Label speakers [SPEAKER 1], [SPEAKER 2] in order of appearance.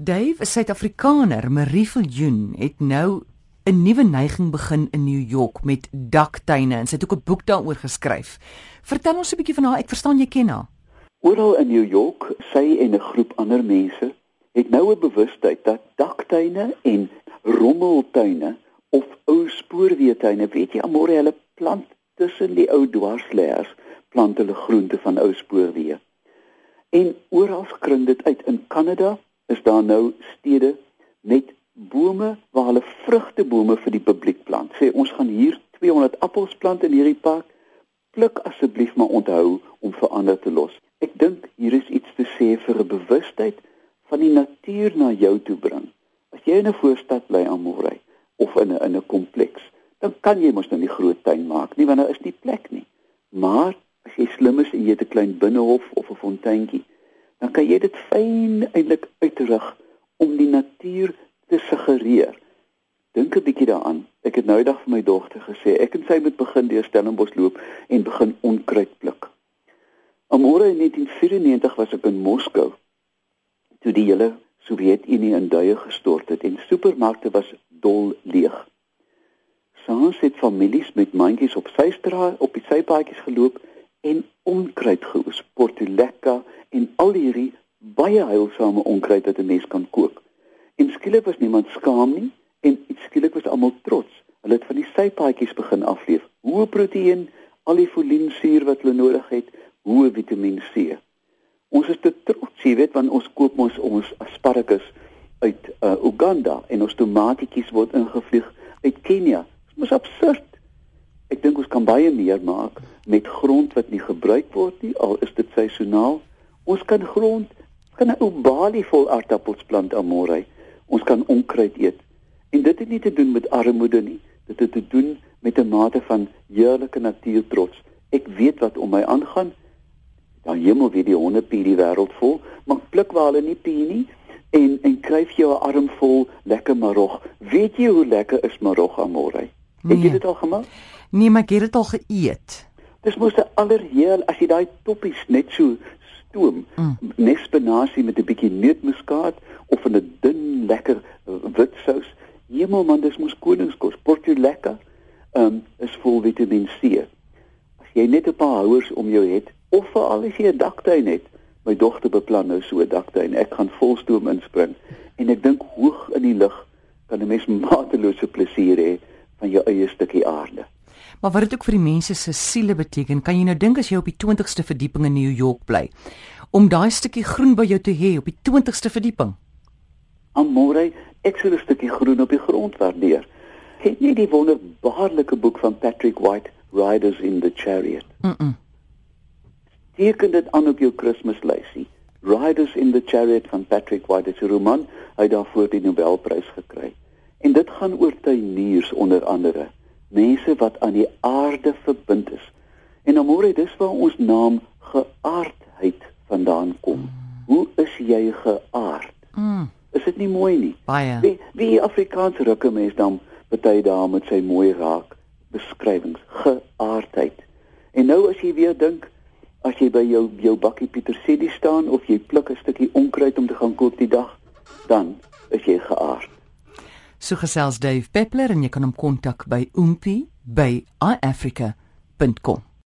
[SPEAKER 1] Dave, 'n Suid-Afrikaner, Marie Viljoen, het nou 'n nuwe neiging begin in New York met daktuine en sy het ook 'n boek daaroor geskryf. Vertel ons 'n bietjie van haar. Ek verstaan jy ken haar.
[SPEAKER 2] Oral in New York, sy en 'n groep ander mense het nou 'n bewustheid dat daktuine en rommeltuine of ou spoorweetuine, weet jy, almore hulle plant tussen die ou dwarsleers, plant hulle groente van ou spoorweë. En oral kring dit uit in Kanada daar nou stede met bome waar hulle vrugtebome vir die publiek plant. Sê ons gaan hier 200 appels plant in hierdie park. Pluk asseblief maar onthou om verander te los. Ek dink hier is iets te sê vir 'n bewustheid van die natuur na jou toe bring. As jy in 'n voorstad bly aan Morey of in 'n in 'n kompleks, dan kan jy mos nou nie groot tuin maak nie want daar is nie plek nie. Maar as jy slim is en jy het 'n klein binnehof of 'n fonteintjie, dan kan jy dit fyn eintlik uitrig om die natuur te suggereer. Dink 'n bietjie daaraan. Ek het nou eendag vir my dogter gesê ek en sy moet begin deur Stellenbosch loop en begin onkruid pluk. Amore in 1994 was ek in Moskou toe die hele Sowjetunie in duie gestort het en supermarkte was dol leeg. Saans het families met mandjies op systraat op die sypaadjies geloop en onkruid geoes, portulekka en al hierdie baie heilsame onkruid wat 'n mens kan kook. En skielik was niemand skaam nie en skielik was almal trots. Hulle het van die sypaadjies begin afleef. Hoë proteïen, al die folinsuur wat hulle nodig het, hoë Vitamiin C. Ons is te trots, jy weet, want ons koop ons ons asparagus uit uh, Uganda en ons tomatietjies word ingevlieg uit Kenia. Dit is absurd. Ek dink ons kan baie meer maak met grond wat nie gebruik word nie al is dit seisoonaal. Ons kan grond kan 'n ou balie vol aardappels plant aan môre. Ons kan onkruid eet. En dit het nie te doen met armoede nie. Dit het te doen met 'n mate van heerlike natuurtrots. Ek weet wat om my aangaan. Dan hemel weet die honde pie die wêreld vol, maar pluk waar hulle nie pie nie en en kryf jou 'n arm vol lekker marog. Weet jy hoe lekker is marog aan môre? Nee. Het jy dit al gemaak?
[SPEAKER 1] Nee, maar ek het dit al geëet.
[SPEAKER 2] Dis mos 'n allerheel as jy daai toppies net so stoom, mm. nespenasie met 'n bietjie neutmuskaat of 'n dun lekker wit sous. Hemel man, dis mos koningskos. Portu lekker. Ehm um, is vol Vitamiin C. As jy net 'n paar houers om jou het of veral as jy 'n daktuin het, my dogter beplan nou so 'n daktuin. Ek gaan volstoom inspring en ek dink hoog in die lug kan 'n mens matelose plesier hê van jou eie stukkie aarde.
[SPEAKER 1] Maar wat dit ook vir die mense se siele beteken, kan jy nou dink as jy op die 20ste verdieping in New York bly, om daai stukkie groen by jou te hê op die 20ste verdieping.
[SPEAKER 2] Amore, ek sou 'n stukkie groen op die grond waardeer. Ken jy die wonderbaarlike boek van Patrick White, Riders in the Chariot?
[SPEAKER 1] Mm. -mm.
[SPEAKER 2] Teken dit aan op jou Kerslysie. Riders in the Chariot van Patrick White, is 'n roman, hy het daarvoor die Nobelprys gekry. En dit gaan oor tuiniers onder andere mense wat aan die aarde verbind is. En amore, dis waar ons naam geaardheid vandaan kom. Hoe is jy geaard?
[SPEAKER 1] Mm.
[SPEAKER 2] Is dit nie mooi nie?
[SPEAKER 1] Baie.
[SPEAKER 2] Wie wie Afrikaans rukke mens dan baie daar met sy mooi raak beskrywings geaardheid. En nou as jy weer dink as jy by jou jou bakkie petersilie staan of jy pluk 'n stukkie onkruid om te gaan kook die dag, dan is jy geaard.
[SPEAKER 1] So gesels Dave Peppler en jy kan hom kontak by oompie by iafrica.com.